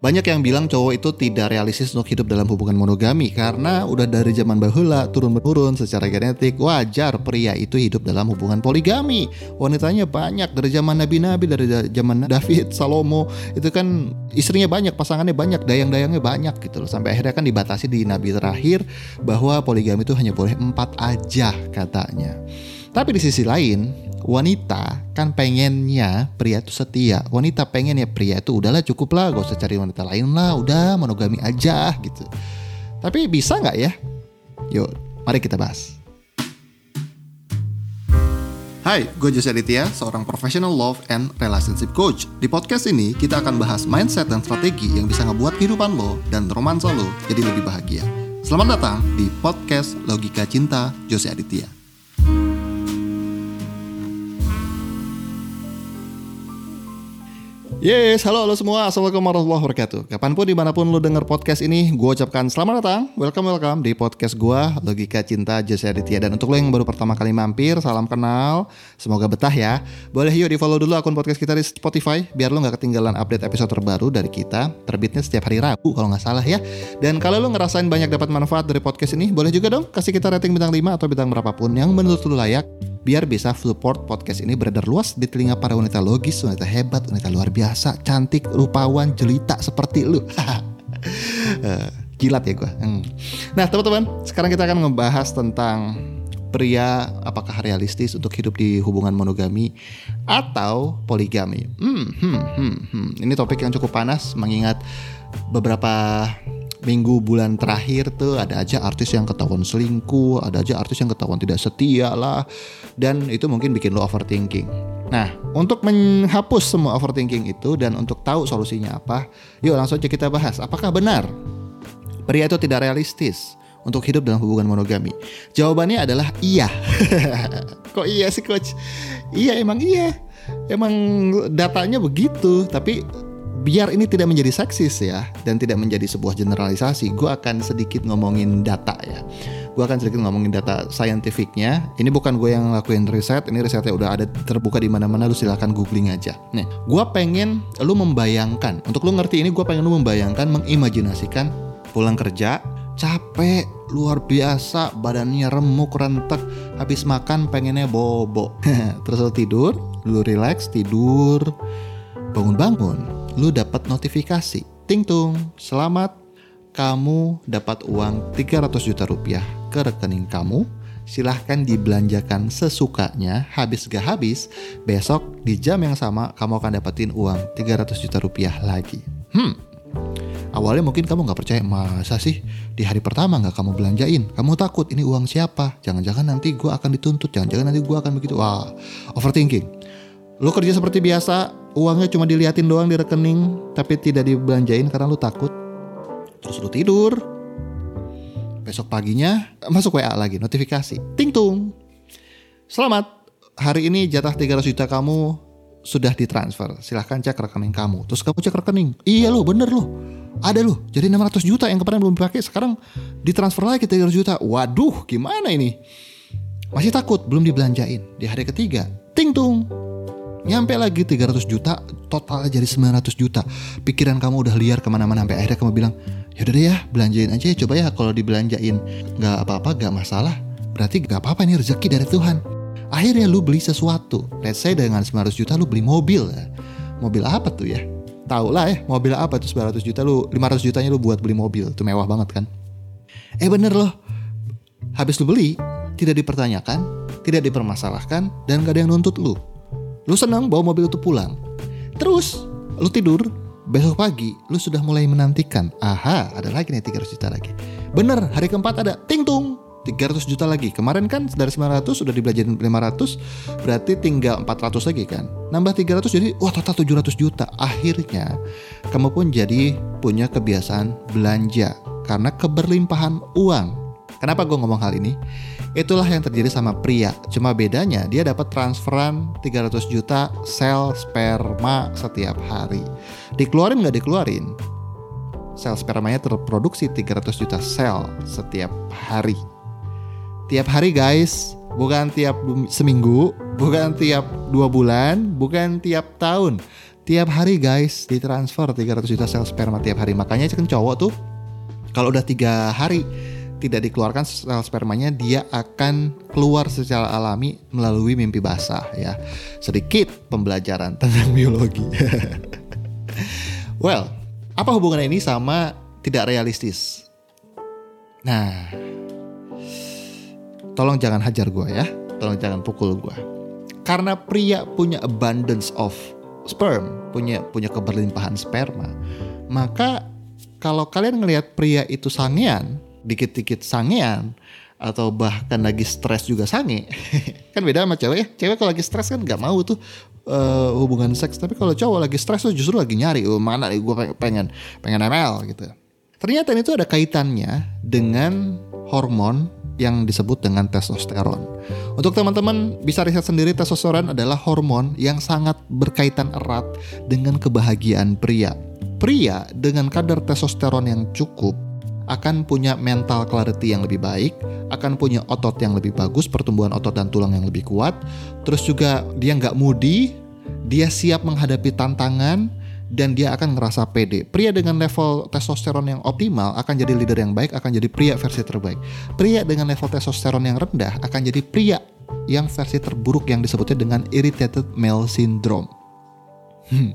Banyak yang bilang cowok itu tidak realistis untuk hidup dalam hubungan monogami karena udah dari zaman bahula turun-menurun secara genetik wajar pria itu hidup dalam hubungan poligami. Wanitanya banyak dari zaman nabi-nabi dari zaman David, Salomo itu kan istrinya banyak, pasangannya banyak, dayang-dayangnya banyak gitu loh. Sampai akhirnya kan dibatasi di nabi terakhir bahwa poligami itu hanya boleh empat aja katanya. Tapi di sisi lain, wanita kan pengennya pria itu setia. Wanita pengen ya pria itu udahlah cukup lah, gak usah cari wanita lain lah, udah monogami aja gitu. Tapi bisa nggak ya? Yuk, mari kita bahas. Hai, gue Jose Aditya, seorang professional love and relationship coach. Di podcast ini, kita akan bahas mindset dan strategi yang bisa ngebuat kehidupan lo dan romansa lo jadi lebih bahagia. Selamat datang di podcast Logika Cinta Jose Aditya. Yes, halo halo semua, Assalamualaikum warahmatullahi wabarakatuh. Kapan pun di mana pun lo denger podcast ini Gue ucapkan selamat datang, welcome welcome Di podcast gue, Logika Cinta Jose Aditya. Dan untuk lo yang baru pertama kali mampir, salam kenal. Semoga betah ya. Boleh yuk di follow dulu akun podcast kita di Spotify Biar lo gak ketinggalan update episode terbaru dari kita. Terbitnya setiap hari Rabu kalau gak salah ya. Dan kalau lo ngerasain banyak dapat manfaat dari podcast ini Boleh juga dong kasih kita rating bintang 5 atau bintang berapapun Yang menurut lo layak biar bisa support podcast ini beredar luas di telinga para wanita logis, wanita hebat, wanita luar biasa, cantik, rupawan, jelita seperti lu. Eh, Gilat ya gue. Hmm. Nah teman-teman, sekarang kita akan ngebahas tentang pria apakah realistis untuk hidup di hubungan monogami atau poligami. Hmm, hmm, hmm, hmm. Ini topik yang cukup panas mengingat beberapa minggu bulan terakhir tuh ada aja artis yang ketahuan selingkuh, ada aja artis yang ketahuan tidak setia lah, dan itu mungkin bikin lo overthinking. Nah, untuk menghapus semua overthinking itu dan untuk tahu solusinya apa, yuk langsung aja kita bahas. Apakah benar pria itu tidak realistis untuk hidup dalam hubungan monogami? Jawabannya adalah iya. Kok iya sih coach? Iya emang iya. Emang datanya begitu, tapi biar ini tidak menjadi seksis ya dan tidak menjadi sebuah generalisasi, gue akan sedikit ngomongin data ya. Gue akan sedikit ngomongin data saintifiknya. Ini bukan gue yang ngelakuin riset, ini risetnya udah ada terbuka di mana-mana. Lu silahkan googling aja. Nih, gue pengen lu membayangkan. Untuk lu ngerti ini, gue pengen lu membayangkan, mengimajinasikan pulang kerja capek luar biasa badannya remuk rentek habis makan pengennya bobo terus lu tidur lu relax tidur bangun-bangun lu dapat notifikasi. Ting tung, selamat kamu dapat uang 300 juta rupiah ke rekening kamu. Silahkan dibelanjakan sesukanya, habis gak habis, besok di jam yang sama kamu akan dapetin uang 300 juta rupiah lagi. Hmm, Awalnya mungkin kamu gak percaya, masa sih di hari pertama gak kamu belanjain? Kamu takut ini uang siapa? Jangan-jangan nanti gue akan dituntut, jangan-jangan nanti gue akan begitu. Wah, overthinking. Lu kerja seperti biasa, uangnya cuma diliatin doang di rekening tapi tidak dibelanjain karena lu takut. Terus lu tidur. Besok paginya masuk WA lagi notifikasi. Ting tung. Selamat. Hari ini jatah 300 juta kamu sudah ditransfer. Silahkan cek rekening kamu. Terus kamu cek rekening. Iya lo bener lo ada lo jadi 600 juta yang kemarin belum dipakai sekarang ditransfer lagi 300 juta. Waduh gimana ini? Masih takut belum dibelanjain. Di hari ketiga ting tung Nyampe lagi 300 juta, total jadi 900 juta. Pikiran kamu udah liar ke mana-mana sampai akhirnya kamu bilang, yaudah deh ya belanjain aja ya coba ya kalau dibelanjain nggak apa-apa nggak masalah. Berarti nggak apa-apa ini rezeki dari Tuhan. Akhirnya lu beli sesuatu. Let's say dengan 900 juta lu beli mobil. Ya. Mobil apa tuh ya? Tahu lah ya, mobil apa tuh 900 juta lu 500 jutanya lu buat beli mobil. Itu mewah banget kan? Eh bener loh. Habis lu beli, tidak dipertanyakan, tidak dipermasalahkan, dan gak ada yang nuntut lu. Lu senang bawa mobil itu pulang. Terus lu tidur, besok pagi lu sudah mulai menantikan. Aha, ada lagi nih 300 juta lagi. Bener, hari keempat ada ting tung 300 juta lagi. Kemarin kan dari 900 sudah dibelanjain 500, berarti tinggal 400 lagi kan. Nambah 300 jadi wah total 700 juta. Akhirnya kamu pun jadi punya kebiasaan belanja karena keberlimpahan uang. Kenapa gue ngomong hal ini? Itulah yang terjadi sama pria. Cuma bedanya dia dapat transferan 300 juta sel sperma setiap hari. Dikeluarin nggak dikeluarin? Sel spermanya terproduksi 300 juta sel setiap hari. Tiap hari guys, bukan tiap seminggu, bukan tiap dua bulan, bukan tiap tahun. Tiap hari guys ditransfer 300 juta sel sperma tiap hari. Makanya kan cowok tuh kalau udah tiga hari tidak dikeluarkan sel spermanya dia akan keluar secara alami melalui mimpi basah ya. Sedikit pembelajaran tentang biologi. Well apa hubungan ini sama tidak realistis? Nah tolong jangan hajar gue ya. Tolong jangan pukul gue karena pria punya abundance of sperm punya punya keberlimpahan sperma maka kalau kalian ngelihat pria itu sangean dikit-dikit sangean atau bahkan lagi stres juga sange kan beda sama cewek ya cewek kalau lagi stres kan nggak mau tuh uh, hubungan seks tapi kalau cowok lagi stres tuh justru lagi nyari oh mana nih gue pengen pengen ML gitu ternyata itu ada kaitannya dengan hormon yang disebut dengan testosteron. Untuk teman-teman bisa riset sendiri testosteron adalah hormon yang sangat berkaitan erat dengan kebahagiaan pria. Pria dengan kadar testosteron yang cukup akan punya mental clarity yang lebih baik, akan punya otot yang lebih bagus, pertumbuhan otot dan tulang yang lebih kuat, terus juga dia nggak moody, dia siap menghadapi tantangan, dan dia akan ngerasa pede. Pria dengan level testosteron yang optimal akan jadi leader yang baik, akan jadi pria versi terbaik. Pria dengan level testosteron yang rendah akan jadi pria yang versi terburuk yang disebutnya dengan irritated male syndrome. Hmm.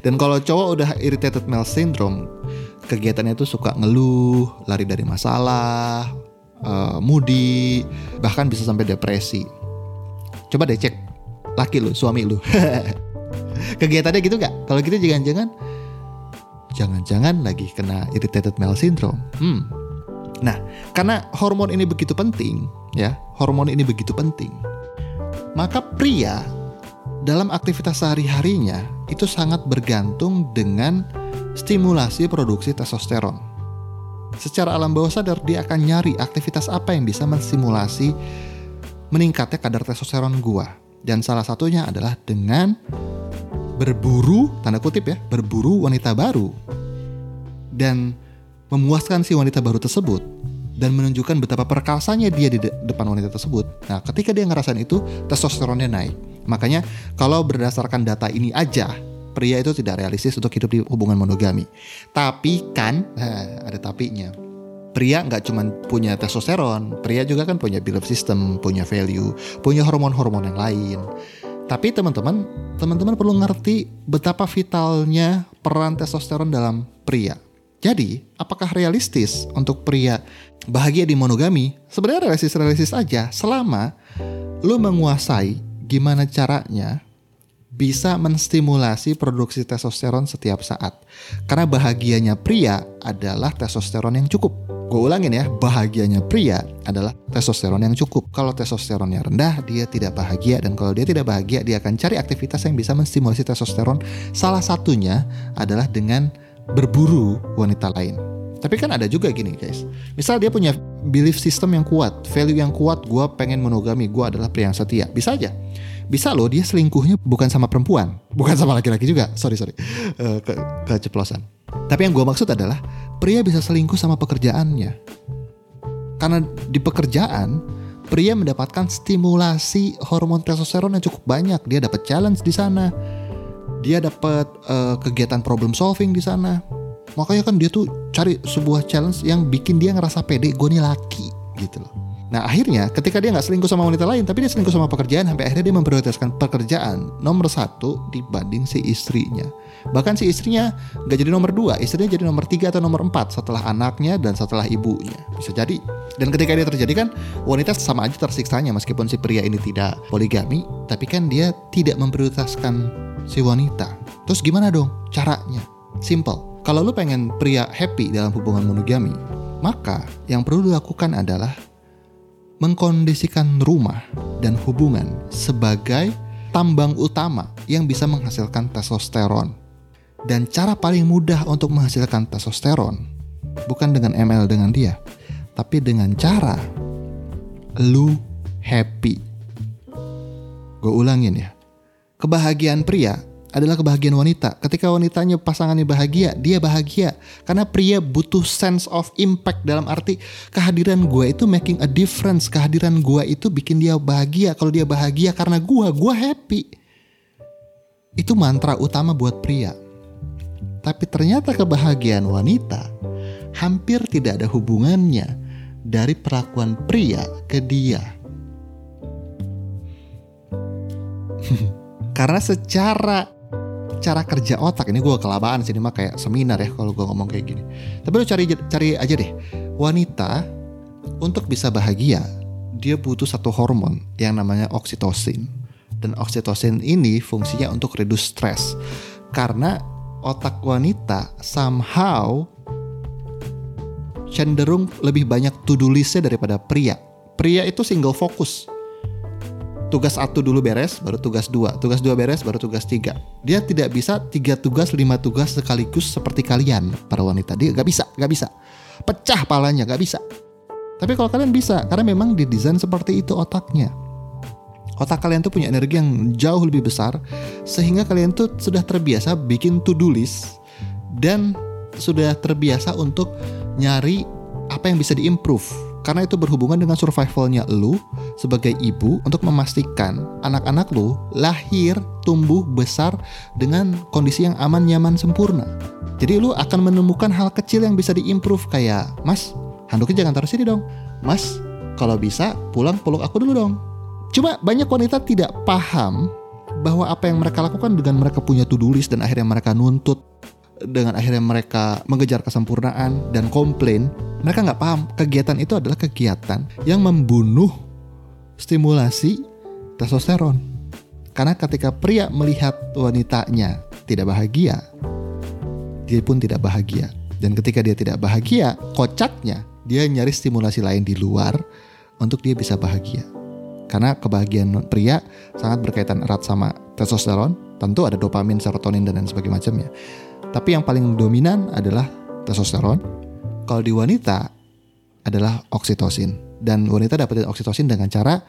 Dan kalau cowok udah irritated male syndrome, kegiatannya itu suka ngeluh, lari dari masalah, uh, moody, bahkan bisa sampai depresi. Coba deh cek laki lu, suami lu. Kegiatannya gitu gak? Kalau gitu jangan-jangan jangan-jangan lagi kena irritated male syndrome. Hmm. Nah, karena hormon ini begitu penting, ya, hormon ini begitu penting. Maka pria dalam aktivitas sehari-harinya itu sangat bergantung dengan stimulasi produksi testosteron. Secara alam bawah sadar dia akan nyari aktivitas apa yang bisa menstimulasi meningkatnya kadar testosteron gua. Dan salah satunya adalah dengan berburu, tanda kutip ya, berburu wanita baru. Dan memuaskan si wanita baru tersebut dan menunjukkan betapa perkasanya dia di de depan wanita tersebut. Nah, ketika dia ngerasain itu, testosteronnya naik. Makanya kalau berdasarkan data ini aja, pria itu tidak realistis untuk hidup di hubungan monogami. Tapi kan, nah, ada tapinya. Pria nggak cuma punya testosteron, pria juga kan punya belief system, punya value, punya hormon-hormon yang lain. Tapi teman-teman, teman-teman perlu ngerti betapa vitalnya peran testosteron dalam pria. Jadi, apakah realistis untuk pria bahagia di monogami? Sebenarnya realistis-realistis aja selama lu menguasai gimana caranya bisa menstimulasi produksi testosteron setiap saat. Karena bahagianya pria adalah testosteron yang cukup. Gue ulangin ya, bahagianya pria adalah testosteron yang cukup. Kalau testosteronnya rendah, dia tidak bahagia. Dan kalau dia tidak bahagia, dia akan cari aktivitas yang bisa menstimulasi testosteron. Salah satunya adalah dengan berburu wanita lain. Tapi kan ada juga gini guys. Misal dia punya belief system yang kuat, value yang kuat, gue pengen monogami, gue adalah pria yang setia. Bisa aja bisa loh dia selingkuhnya bukan sama perempuan, bukan sama laki-laki juga. Sorry sorry, uh, ke keceplosan. Tapi yang gue maksud adalah pria bisa selingkuh sama pekerjaannya. Karena di pekerjaan pria mendapatkan stimulasi hormon testosteron yang cukup banyak. Dia dapat challenge di sana. Dia dapat uh, kegiatan problem solving di sana. Makanya kan dia tuh cari sebuah challenge yang bikin dia ngerasa pede gue nih laki gitu loh. Nah akhirnya ketika dia nggak selingkuh sama wanita lain tapi dia selingkuh sama pekerjaan sampai akhirnya dia memprioritaskan pekerjaan nomor satu dibanding si istrinya. Bahkan si istrinya nggak jadi nomor dua, istrinya jadi nomor tiga atau nomor empat setelah anaknya dan setelah ibunya. Bisa jadi. Dan ketika dia terjadi kan wanita sama aja tersiksanya meskipun si pria ini tidak poligami, tapi kan dia tidak memprioritaskan si wanita. Terus gimana dong caranya? Simple. Kalau lu pengen pria happy dalam hubungan monogami, maka yang perlu dilakukan adalah mengkondisikan rumah dan hubungan sebagai tambang utama yang bisa menghasilkan testosteron. Dan cara paling mudah untuk menghasilkan testosteron bukan dengan ML dengan dia, tapi dengan cara lu happy. Gue ulangin ya. Kebahagiaan pria adalah kebahagiaan wanita. Ketika wanitanya pasangannya bahagia, dia bahagia. Karena pria butuh sense of impact dalam arti kehadiran gue itu making a difference. Kehadiran gue itu bikin dia bahagia. Kalau dia bahagia karena gue, gue happy. Itu mantra utama buat pria. Tapi ternyata kebahagiaan wanita hampir tidak ada hubungannya dari perlakuan pria ke dia. Karena secara cara kerja otak ini gue kelabaan sih ini mah kayak seminar ya kalau gue ngomong kayak gini. Tapi lu cari cari aja deh wanita untuk bisa bahagia dia butuh satu hormon yang namanya oksitosin dan oksitosin ini fungsinya untuk reduce stress karena otak wanita somehow cenderung lebih banyak to-do listnya daripada pria. Pria itu single fokus. Tugas satu dulu beres, baru tugas dua. Tugas dua beres, baru tugas tiga. Dia tidak bisa tiga tugas, lima tugas sekaligus seperti kalian, para wanita. Dia gak bisa, gak bisa. Pecah palanya, gak bisa. Tapi kalau kalian bisa, karena memang didesain seperti itu otaknya. Otak kalian tuh punya energi yang jauh lebih besar, sehingga kalian tuh sudah terbiasa bikin to-do list, dan sudah terbiasa untuk nyari apa yang bisa diimprove karena itu berhubungan dengan survivalnya lu sebagai ibu untuk memastikan anak-anak lu lahir, tumbuh, besar dengan kondisi yang aman, nyaman, sempurna. Jadi lu akan menemukan hal kecil yang bisa diimprove kayak, Mas, handuknya jangan taruh sini dong. Mas, kalau bisa pulang peluk aku dulu dong. Cuma banyak wanita tidak paham bahwa apa yang mereka lakukan dengan mereka punya to-do list dan akhirnya mereka nuntut dengan akhirnya mereka mengejar kesempurnaan dan komplain, mereka nggak paham kegiatan itu adalah kegiatan yang membunuh stimulasi testosteron. Karena ketika pria melihat wanitanya tidak bahagia, dia pun tidak bahagia. Dan ketika dia tidak bahagia, kocaknya dia nyari stimulasi lain di luar untuk dia bisa bahagia. Karena kebahagiaan pria sangat berkaitan erat sama testosteron, tentu ada dopamin, serotonin dan lain sebagainya. Tapi yang paling dominan adalah testosteron. Kalau di wanita adalah oksitosin. Dan wanita dapetin oksitosin dengan cara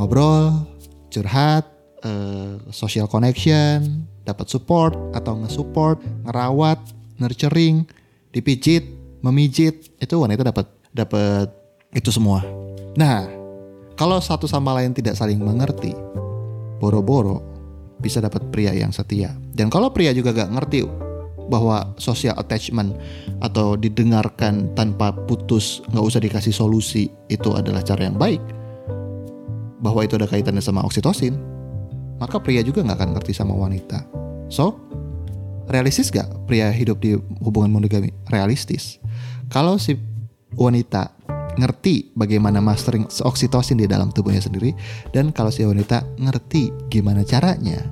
ngobrol, curhat, uh, social connection, dapat support atau nge-support, ngerawat, nurturing, dipijit, memijit, itu wanita dapat dapat itu semua. Nah, kalau satu sama lain tidak saling mengerti, boro-boro bisa dapat pria yang setia. Dan kalau pria juga gak ngerti bahwa social attachment atau didengarkan tanpa putus nggak usah dikasih solusi itu adalah cara yang baik. Bahwa itu ada kaitannya sama oksitosin maka pria juga nggak akan ngerti sama wanita. So realistis gak pria hidup di hubungan monogami? Realistis. Kalau si wanita ngerti bagaimana mastering oksitosin di dalam tubuhnya sendiri dan kalau si wanita ngerti gimana caranya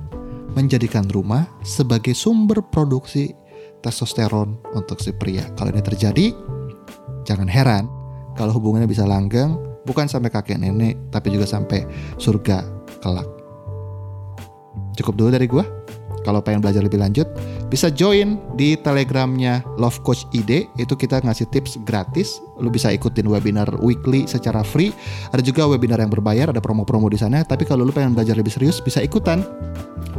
menjadikan rumah sebagai sumber produksi testosteron untuk si pria. Kalau ini terjadi, jangan heran kalau hubungannya bisa langgeng bukan sampai kakek nenek tapi juga sampai surga kelak. Cukup dulu dari gua. Kalau pengen belajar lebih lanjut, bisa join di telegramnya Love Coach ID. Itu kita ngasih tips gratis. Lu bisa ikutin webinar weekly secara free. Ada juga webinar yang berbayar, ada promo-promo di sana. Tapi kalau lu pengen belajar lebih serius, bisa ikutan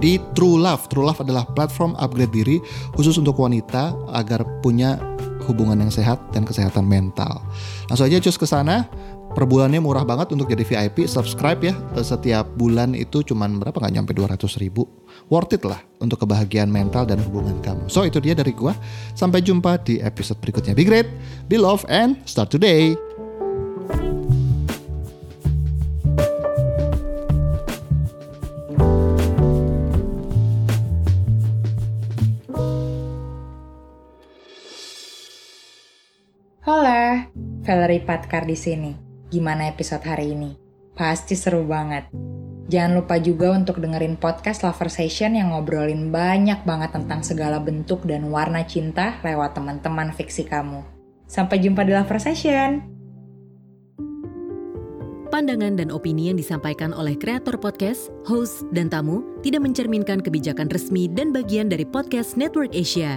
di True Love. True Love adalah platform upgrade diri khusus untuk wanita agar punya hubungan yang sehat dan kesehatan mental. Langsung aja cus ke sana. Per bulannya murah banget untuk jadi VIP, subscribe ya. Setiap bulan itu cuman berapa nggak nyampe 200 ribu. Worth it lah untuk kebahagiaan mental dan hubungan kamu. So itu dia dari gua. Sampai jumpa di episode berikutnya. Be great, be love, and start today. Hola, Valerie Patkar di sini. Gimana episode hari ini? Pasti seru banget. Jangan lupa juga untuk dengerin podcast Lover Session yang ngobrolin banyak banget tentang segala bentuk dan warna cinta lewat teman-teman fiksi kamu. Sampai jumpa di Lover Session. Pandangan dan opini yang disampaikan oleh kreator podcast, host, dan tamu tidak mencerminkan kebijakan resmi dan bagian dari podcast Network Asia.